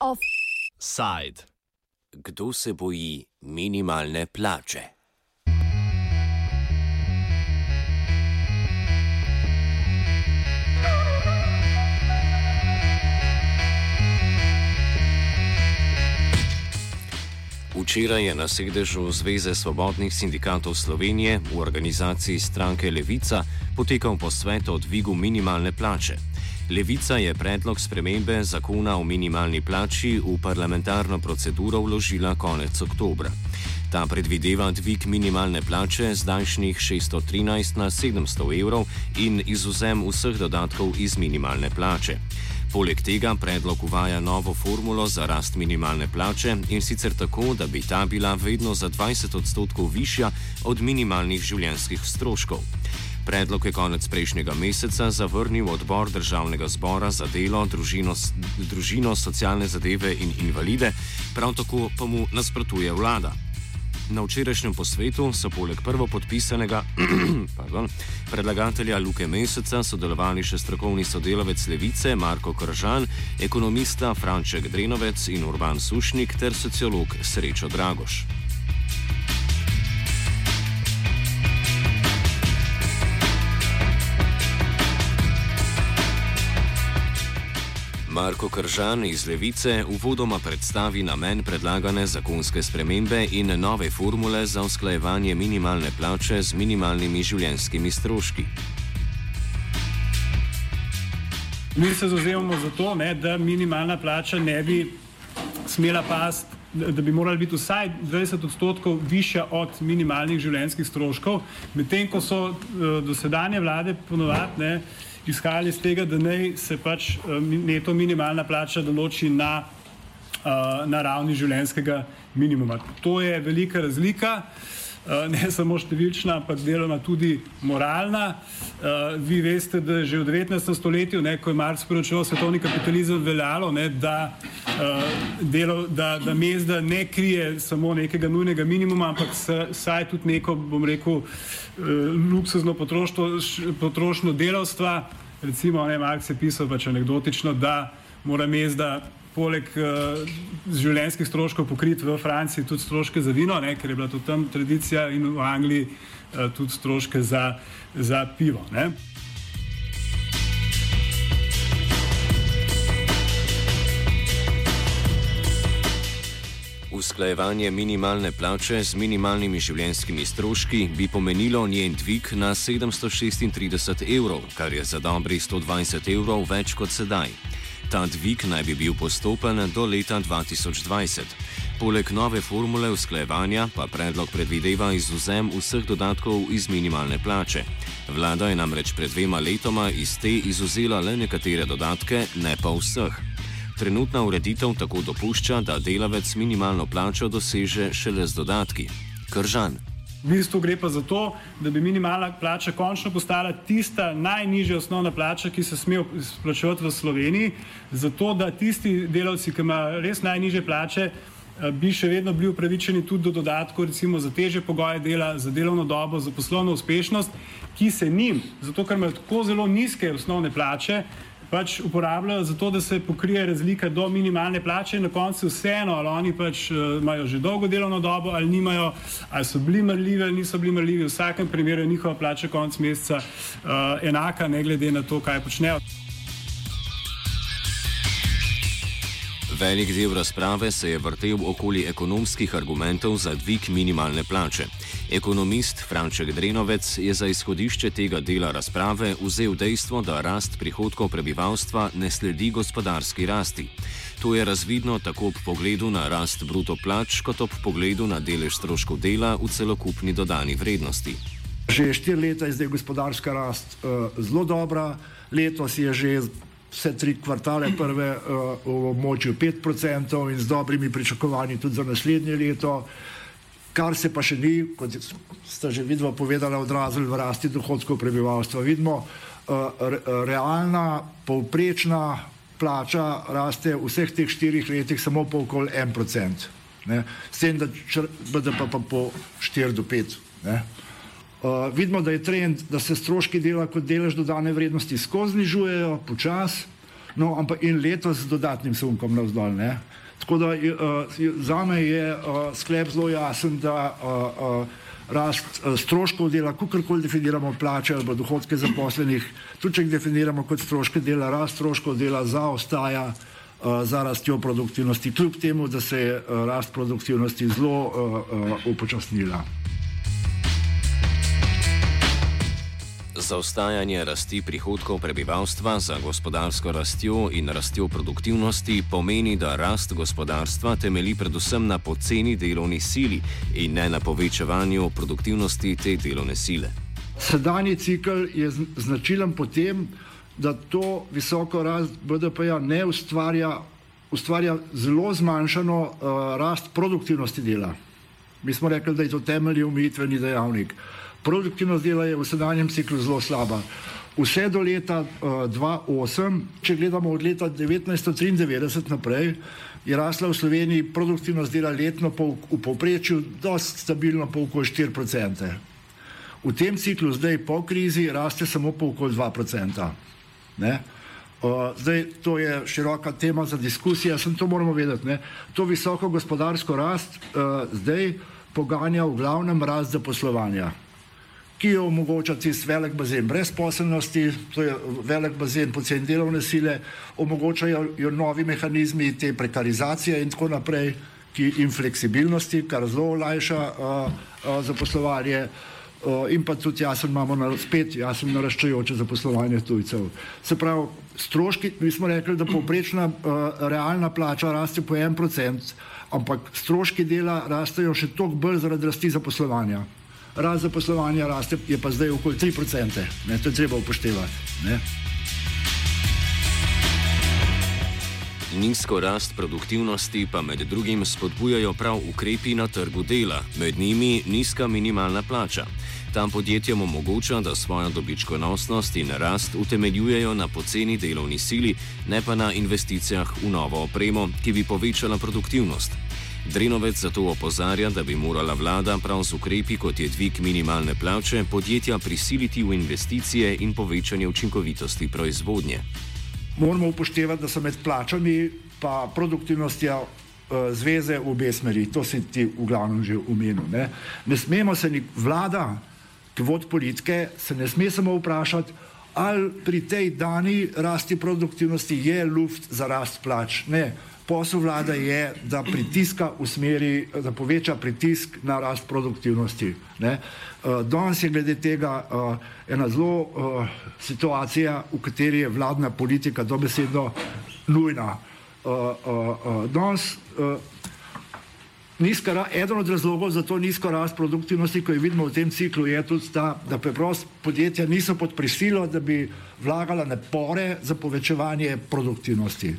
Offside. Kdo se boji minimalne plače? Včeraj je na sedežu Zveze svobodnih sindikatov Slovenije v organizaciji stranke Levica potekal posvet o dvigu minimalne plače. Levica je predlog spremembe zakona o minimalni plači v parlamentarno proceduro vložila konec oktobra. Ta predvideva dvig minimalne plače z daljšnih 613 na 700 evrov in izuzem vseh dodatkov iz minimalne plače. Poleg tega predlog uvaja novo formulo za rast minimalne plače in sicer tako, da bi ta bila vedno za 20 odstotkov višja od minimalnih življenjskih stroškov. Predlog je konec prejšnjega meseca zavrnil odbor državnega zbora za delo, družino, družino socialne zadeve in invalide, prav tako pa mu nasprotuje vlada. Na včerajšnjem posvetu so poleg prvo podpisanega predlagatelja Luke Meseca sodelovali še strokovni sodelavec Levice Marko Kržan, ekonomista Franček Drenovec in Urban Sušnik ter sociolog Srečo Dragoš. Marko Kržan iz Levice uvodoma predstavi namen predlagane zakonske spremembe in nove formule za usklajevanje minimalne plače z minimalnimi življenjskimi stroški. Mi se zauzemamo za to, ne, da minimalna plača ne bi smela pasti, da bi morala biti vsaj 20 odstotkov višja od minimalnih življenjskih stroškov, medtem ko so uh, dosedanje vlade ponovadi izhajali iz tega, da naj se pač eh, neto minimalna plača določi na, uh, na ravni življenjskega minimuma. To je velika razlika. Uh, ne samo številčna, ampak deloma tudi moralna. Uh, vi veste, da že v 19. stoletju, ne, ko je Marx poročal svetovni kapitalizem, veljalo, ne, da, uh, delo, da, da mezda ne krije samo nekega nujnega minimuma, ampak saj tudi neko, bom rekel, Eh, luksuzno potrošnjo delavstva. Recimo, ne, Marx je pisal pač anegdotično, da mora mezda poleg uh, življenjskih stroškov pokriti v Franciji tudi stroške za vino, ne, ker je bila to tam tradicija in v Angliji uh, tudi stroške za, za pivo. Ne. Usklajevanje minimalne plače z minimalnimi življenjskimi stroški bi pomenilo njen dvig na 736 evrov, kar je za dobrih 120 evrov več kot sedaj. Ta dvig naj bi bil postopen do leta 2020. Poleg nove formule usklajevanja pa predlog predvideva izuzem vseh dodatkov iz minimalne plače. Vlada je namreč pred dvema letoma iz te izuzela le nekatere dodatke, ne pa vseh. Trenutna ureditev tako dopušča, da delavec minimalno plačo doseže šele z dodatki. Kržan. V bistvu gre pa za to, da bi minimalna plača končno postala tista najnižja osnovna plača, ki se sme izplačevati v Sloveniji, zato da tisti delavci, ki imajo res najnižje plače, eh, bi še vedno bili upravičeni tudi do dodatkov, recimo za teže pogoje dela, za delovno dobo, za poslovno uspešnost, ki se njim, zato ker imajo tako zelo nizke osnovne plače, pač uporabljajo za to, da se pokrije razlika do minimalne plače na koncu vseeno, ali oni pač uh, imajo že dolgo delovno dobo ali nimajo, ali so bili mrljivi ali niso bili mrljivi, v vsakem primeru je njihova plača konc meseca uh, enaka, ne glede na to, kaj počnejo. Velik del razprave se je vrtel okoli ekonomskih argumentov za dvig minimalne plače. Ekonomist Franček Drenovec je za izhodišče tega dela razprave vzel dejstvo, da rast prihodkov prebivalstva ne sledi gospodarski rasti. To je razvidno tako ob pogledu na rast bruto plač, kot ob pogledu na delež stroškov dela v celokupni dodani vrednosti. Že štiri leta je zdaj gospodarska rast uh, zelo dobra, letos je že vse tri kvartale prve uh, v območju 5% in z dobrimi pričakovanji tudi za naslednje leto. Kar se pa še ni, kot ste že vidno povedali, odrazili v rasti dohodkov prebivalstva. Vidimo, uh, re, realna, povprečna plača raste v vseh teh štirih letih samo po okoli 1%. Ne? S tem, da BDP pa po 4 do 5 Ne. Uh, vidimo, da je trend, da se stroški dela kot delež dodane vrednosti skozi znižujejo, počasi, no, ampak in letos z dodatnim sunkom navzdol. Ne. Tako da uh, za me je uh, sklep zelo jasen, da uh, uh, rast uh, stroškov dela, kakorkoli definiramo plače ali dohodke zaposlenih, tudi če jih definiramo kot stroške dela, rast stroškov dela zaostaja uh, za rastjo produktivnosti, kljub temu, da se je uh, rast produktivnosti zelo uh, uh, upočasnila. Zaostajanje rasti prihodkov prebivalstva za gospodarsko rastjo in rastjo produktivnosti pomeni, da rast gospodarstva temeli predvsem na poceni delovni sili in ne na povečevanju produktivnosti te delovne sile. Sedanji cikl je značilen potem, da to visoko rast BDP-ja ne ustvarja, ustvarja zelo zmanjšano uh, rast produktivnosti dela. Mi smo rekli, da je to temeljni umitveni dejavnik. Produktivnost dela je v sedanjem ciklu zelo slaba. Vse do leta uh, 2008, če gledamo od leta 1993 naprej, je rasla v Sloveniji produktivnost dela letno po, v povprečju dosti stabilno po okoli 4%. V tem ciklu zdaj po krizi raste samo po okoli 2%. Ne? Uh, zdaj, to je široka tema za diskusijo, sem to moramo vedeti. Ne? To visoko gospodarsko rast uh, zdaj poganja v glavnem rast zaposlovanja ki jo omogoča tisti velik bazen brezposelnosti, to je velik bazen poceni delovne sile, omogočajo jo novi mehanizmi te prekarizacije in tako naprej, ki in fleksibilnosti, kar zelo olajša uh, uh, zaposlovanje. Uh, in pa tudi jasno imamo na, spet jasno naraščajoče zaposlovanje tujcev. Se pravi, stroški, mi smo rekli, da povprečna uh, realna plača raste po en procent, ampak stroški dela rastejo še toliko bolj zaradi rasti zaposlovanja rast zaposlovanja raste, je pa zdaj okoli 3%. Ne, to je treba upoštevati. Ne. Nizko rast produktivnosti pa med drugim spodbujajo prav ukrepi na trgu dela, med njimi nizka minimalna plača. Tam podjetjem omogoča, da svojo dobičkonosnost in rast utemeljujejo na poceni delovni sili, ne pa na investicijah v novo opremo, ki bi povečala produktivnost. Drenovec zato opozarja, da bi morala vlada prav z ukrepi, kot je dvig minimalne plače, podjetja prisiliti v investicije in povečanje učinkovitosti proizvodnje. Moramo upoštevati, da so med plačami in produktivnostjo uh, zveze v obe smeri. To si ti v glavnem že umenil. Ne, ne smemo se ni vlada, ki vod politike, se ne sme samo vprašati, ali pri tej dani rasti produktivnosti je luft za rast plač. Ne, posel vlade je, da pritiska v smeri, da poveča pritisk na rast produktivnosti. Ne. Uh, danes je glede tega uh, ena zelo uh, situacija, v kateri je vladna politika dobesedno nujna. Danes Nizka, eden od razlogov za to nizko rast produktivnosti, ko jo vidimo v tem ciklu, je tudi ta, da preprosto podjetja niso pod prisilo, da bi vlagala napore za povečevanje produktivnosti.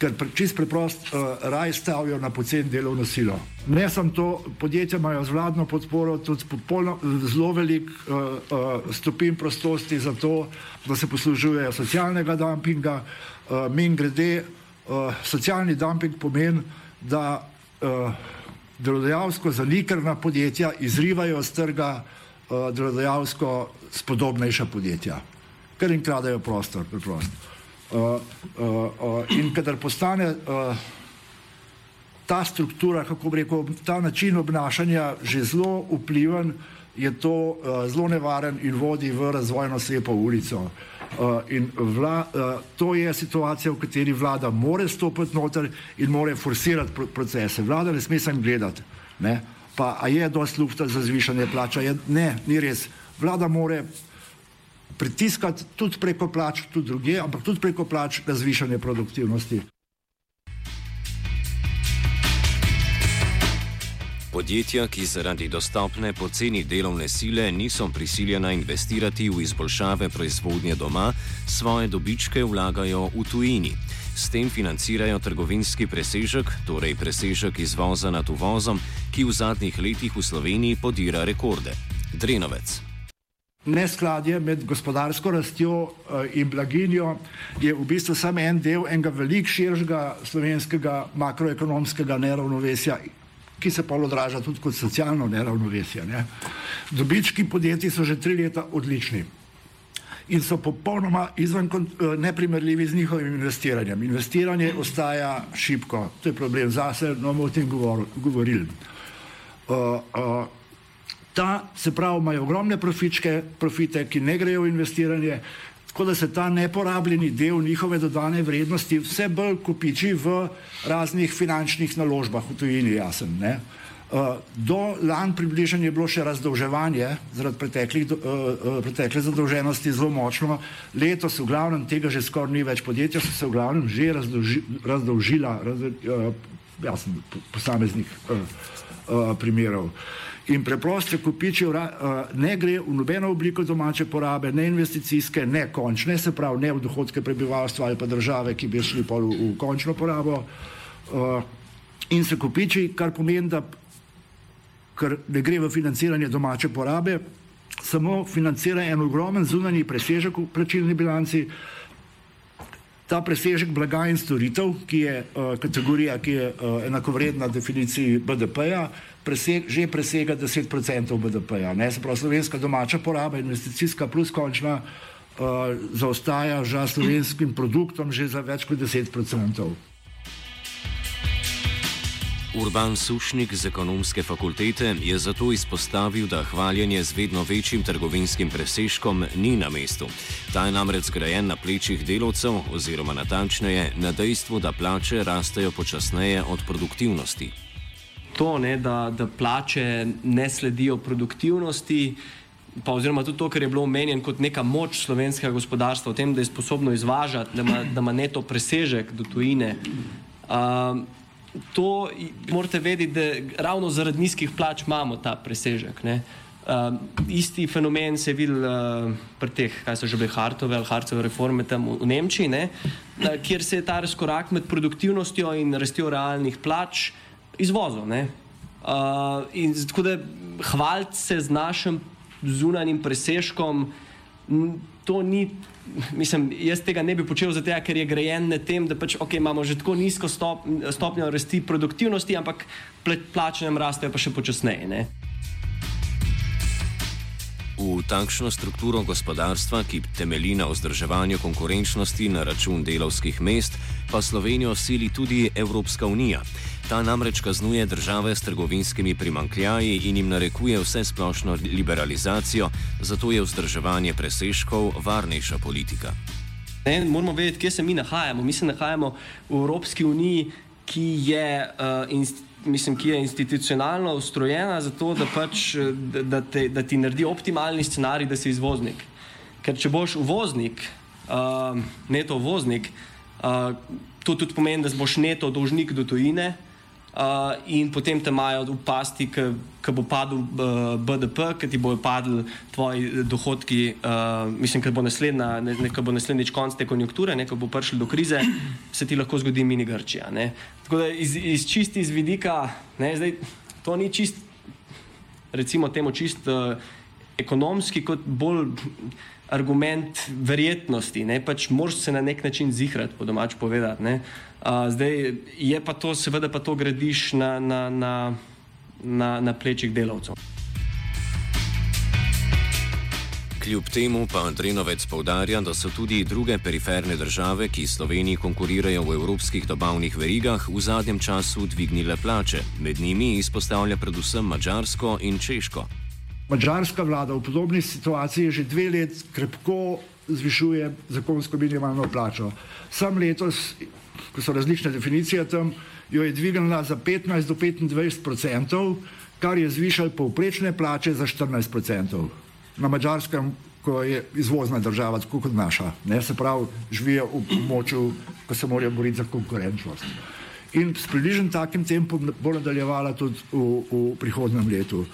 Ker čist preprosto uh, raj stavijo na pocen delovno silo. Ne samo to, podjetja imajo z vladno podporo tudi popolno, zelo velik uh, uh, stopin prostosti za to, da se poslužujejo socialnega dumpinga. Uh, min grede, uh, socialni dumping pomeni, da uh, delodajalsko zanikrna podjetja izrivajo z trga uh, delodajalsko spodobnejša podjetja, ker jim kradejo prostor. Uh, uh, in kadar postane uh, ta struktura, kako bi rekel, ta način obnašanja že zelo vpliven, je to uh, zelo nevaren in vodi v razvojno slepo ulico. Uh, in vla, uh, to je situacija, v kateri vlada more stopiti noter in more forsirati pro procese. Vlada ne sme sem gledati. Ne? Pa je dost lufta za zvišanje plača? Je, ne, ni res. Vlada more pritiskati tudi preko plač, tudi druge, ampak tudi preko plač na zvišanje produktivnosti. Podjetja, ki zaradi dostopne poceni delovne sile niso prisiljena investirati v izboljšave proizvodnje doma, svoje dobičke vlagajo v tujini. S tem financirajo trgovinski presežek, torej presežek izvoza nad uvozom, ki v zadnjih letih v Sloveniji podira rekorde. Drenovec. Neskladje med gospodarsko rastjo eh, in blaginjo je v bistvu samo en del enega velik širšega slovenskega makroekonomskega neravnovesja ki se pa odraža tudi kot socialno neravnovesje. Ne. Dobički podjetij so že tri leta odlični in so popolnoma izven, eh, neprimerljivi z njihovim investiranjem. Investiranje ostaja šipko, to je problem zase, no bomo o tem govorili. Uh, uh, ta, se pravi, imajo ogromne profičke, profite, ki ne grejo v investiranje, tako da se ta neporabljeni del njihove dodane vrednosti vse bolj kopiči v raznih finančnih naložbah v tujini, jasen. Ne? Uh, do lan približanja je bilo še razdolževanje zaradi preteklih, uh, uh, pretekle zadolženosti zelo močno. Letos v glavnem tega že skoraj ni več. Podjetja so se v glavnem že razdolži, razdolžila, razdo, uh, jasno, posameznih primerov. Uh, in preprosto kupičijo, uh, ne gre v nobeno obliko domače porabe, ne investicijske, ne končne, se pravi ne v dohodke prebivalstva ali pa države, ki bi šli pol v, v končno porabo. Uh, in se kupiči, kar pomeni, da ker ne gre v financiranje domače porabe, samo financira en ogromen zunanji presežek v plačilni bilanci, ta presežek blaga in storitev, ki je uh, kategorija, ki je uh, enakovredna definiciji BDP-ja, preseg, že presega 10% BDP-ja. Se pravi, slovenska domača poraba, investicijska plus končna, uh, zaostaja za slovenskim produktom že za več kot 10%. Urban Sušnik z ekonomske fakultete je zato izpostavil, da hvaljenje z vedno večjim trgovinskim presežkom ni na mestu. Ta je namreč zgrajen na plečih delavcev, oziroma natančneje na dejstvu, da plače rastejo počasneje od produktivnosti. To, ne, da, da plače ne sledijo produktivnosti, pa oziroma tudi to, kar je bilo omenjeno kot neka moč slovenskega gospodarstva v tem, da je sposobno izvažati, da ima, da ima neto presežek do tujine. Uh, to morate vedeti, da ravno zaradi nizkih plač imamo ta presežek. Uh, isti fenomen se je videl uh, pri teh, kaj so že bile Hartove ali Hartove reforme tam v, v Nemčiji, ne? Uh, kjer se je ta razkorak med produktivnostjo in rastjo realnih plač izvozil. Uh, in tako da hvaliti se z našim zunanjim presežkom, to ni mislim, jaz tega ne bi počel zato, ker je grejen na tem, da pač, okay, imamo že tako nizko stop, stopnjo rasti produktivnosti, ampak plače nam rastejo pa še počasneje. Ne? V takšno strukturo gospodarstva, ki temelji na vzdrževanju konkurenčnosti na račun delovskih mest, pa Slovenijo sili tudi Evropska unija. Ta namreč kaznuje države s trgovinskimi primankljaji in jim narekuje vse splošno liberalizacijo, zato je vzdrževanje presežkov varnejša politika. Ne, moramo vedeti, kje se mi nahajamo. Mi se nahajamo v Evropski uniji, ki je, uh, inst, mislim, ki je institucionalno ustrojena za to, da, pač, da, da, te, da ti naredi optimalni scenarij, da si izvoznik. Ker če boš uvoznik, uh, neto uvoznik, uh, to tudi pomeni, da boš neto dolžnik do tujine uh, in potem te imajo v pasti, ki bo padel uh, BDP, ki ti bojo padli tvoji dohodki, uh, mislim, ker bo, ne, bo naslednjič konc te konjunkture, ko bo prišli do krize, se ti lahko zgodi mini Grčija. Ne. Tako da iz, iz čisti iz vidika, ne, zdaj, to ni čist, recimo temu čist uh, ekonomski, kot bolj argument verjetnosti, ne pač moraš se na nek način zihrati, po domač povedati. Ne. Uh, zdaj je pa to, seveda, pa to gradiš na, na, na, na, na plečih delavcev. Kljub temu pa Andrenovec povdarja, da so tudi druge periferne države, ki Sloveniji konkurirajo v evropskih dobavnih verigah, v zadnjem času dvignile plače. Med njimi izpostavlja predvsem Mačarsko in Češko. Mačarska vlada v podobni situaciji že dve let krepko zvišuje zakonsko minimalno plačo. Sam letos, ko so različne definicije tam, jo je dvignila za 15 do 25 odstotkov, kar je zvišal povprečne plače za 14 odstotkov. Na mačarskem, ko je izvozna država, tako kot naša, ne se pravi, živijo v moču, ko se morajo boriti za konkurenčnost. In s približnim takim tempom bo nadaljevala tudi v, v prihodnem letu.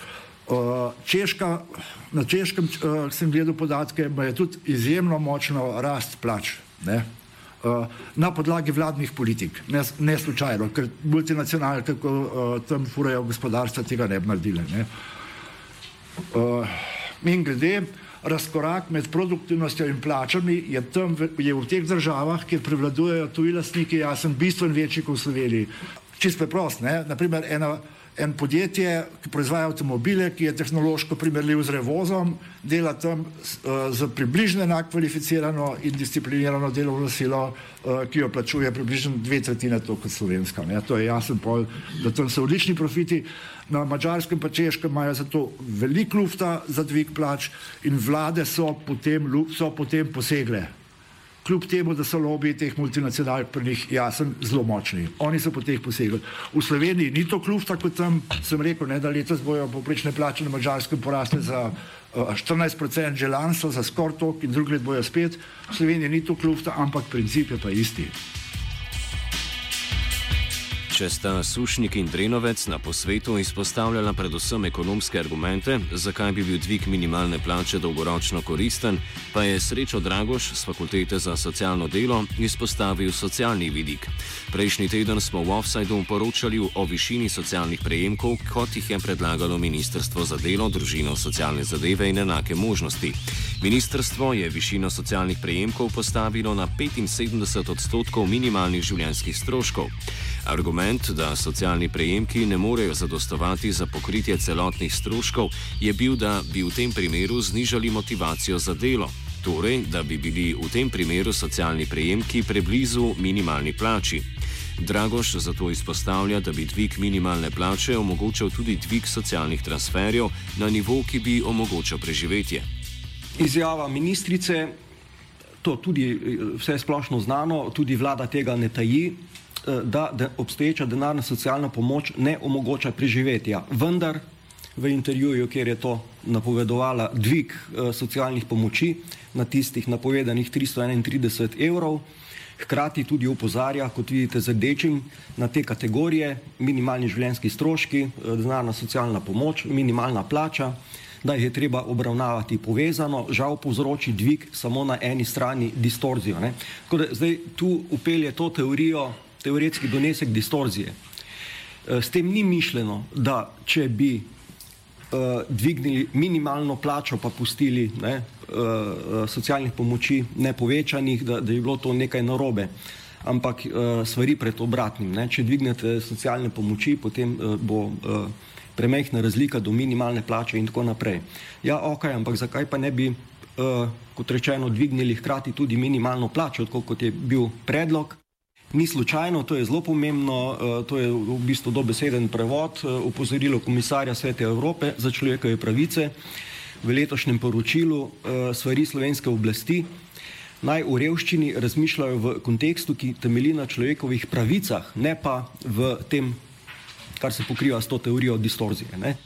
Uh, Češka, na češkem uh, sem gledal podatke, da je tudi izjemno močno rast plač ne? Uh, na podlagi vladnih politik, ne, ne slučajno, ker multinacionalne, kako uh, tam furajo gospodarstva, tega ne bi naredili. Ne? In glede razkorak med produktivnostjo in plačami je, tam, je v teh državah, kjer prevladujejo tuji lastniki, jasen, bistveno večji kot v Sloveniji. Čisto preprosto, naprimer ena en podjetje, ki proizvaja avtomobile, ki je tehnološko primerljiv z revozom, dela tam uh, za približno enak kvalificirano in disciplinirano delovno silo, uh, ki jo plačuje približno dve tretjine to kot slovenska. Ne. To je jasen pol, da tam so odlični profiti. Na mačarskem pa češkem imajo zato veliko lufta za dvig plač in vlade so potem, so potem posegle kljub temu, da so lobiji teh multinacionalk pri njih jasen zelo močni. Oni so po teh posegli. V Sloveniji ni to kljub, tako tam sem rekel, ne, da letos bojo poprečne plače na mačarskem porasle za uh, 14% že lansko, za skoraj tok in drugi let bojo spet. V Sloveniji ni to kljub, ampak princip je pa isti. Če sta Sušnik in Drenovec na posvetu izpostavljala predvsem ekonomske argumente, zakaj bi bil dvig minimalne plače dolgoročno koristen, pa je Srečo Dragoš z Fakultete za socialno delo izpostavil socialni vidik. Prejšnji teden smo v Offsideu poročali o višini socialnih prejemkov, kot jih je predlagalo Ministrstvo za delo, družino, socialne zadeve in enake možnosti. Ministrstvo je višino socialnih prejemkov postavilo na 75 odstotkov minimalnih življenjskih stroškov. Argument, da socialni prejemki ne morejo zadostovati za pokritje celotnih stroškov, je bil, da bi v tem primeru znižali motivacijo za delo. Torej, da bi bili v tem primeru socialni prejemki preblizu minimalni plači. Dragoš zato izpostavlja, da bi dvig minimalne plače omogočal tudi dvig socialnih transferjev na nivo, ki bi omogočal preživetje. Izjava ministrice, to tudi vse splošno znano, tudi vlada tega ne taji, Eh, da, da obstoječa denarna socialna pomoč ne omogoča preživetja. Vendar v intervjuju, kjer je to napovedovala dvig uh, socialnih pomoči na tistih napovedanih 331 evrov, hkrati tudi upozarja, kot vidite z rdečim, na te kategorije, minimalni življenjski stroški, uh, denarna socialna pomoč, minimalna plača, da jih je treba obravnavati povezano, žal povzroči dvig samo na eni strani distorzijo. Tako da zdaj tu upelje to teorijo, teoretski donesek distorzije. Eh, s tem ni mišljeno, da če bi uh, dvignili minimalno plačo, pa pustili ne, uh, socialnih pomoči nepovečanih, da, da je bilo to nekaj narobe. Ampak uh, stvari pred obratnim. Ne. Če dvignete socialne pomoči, potem uh, bo uh, premehna razlika do minimalne plače in tako naprej. Ja, ok, ampak zakaj pa ne bi, uh, kot rečeno, dvignili hkrati tudi minimalno plačo, kot je bil predlog? Ni slučajno, to je zelo pomembno, eh, to je v bistvu dobeseden prevod, eh, komisarja Svete Evrope za človekove pravice v letošnjem poročilu eh, stvari slovenske oblasti. Naj v revščini razmišljajo v kontekstu, ki temelji na človekovih pravicah, ne pa v tem, kar se pokriva s to teorijo distorzije. Ne?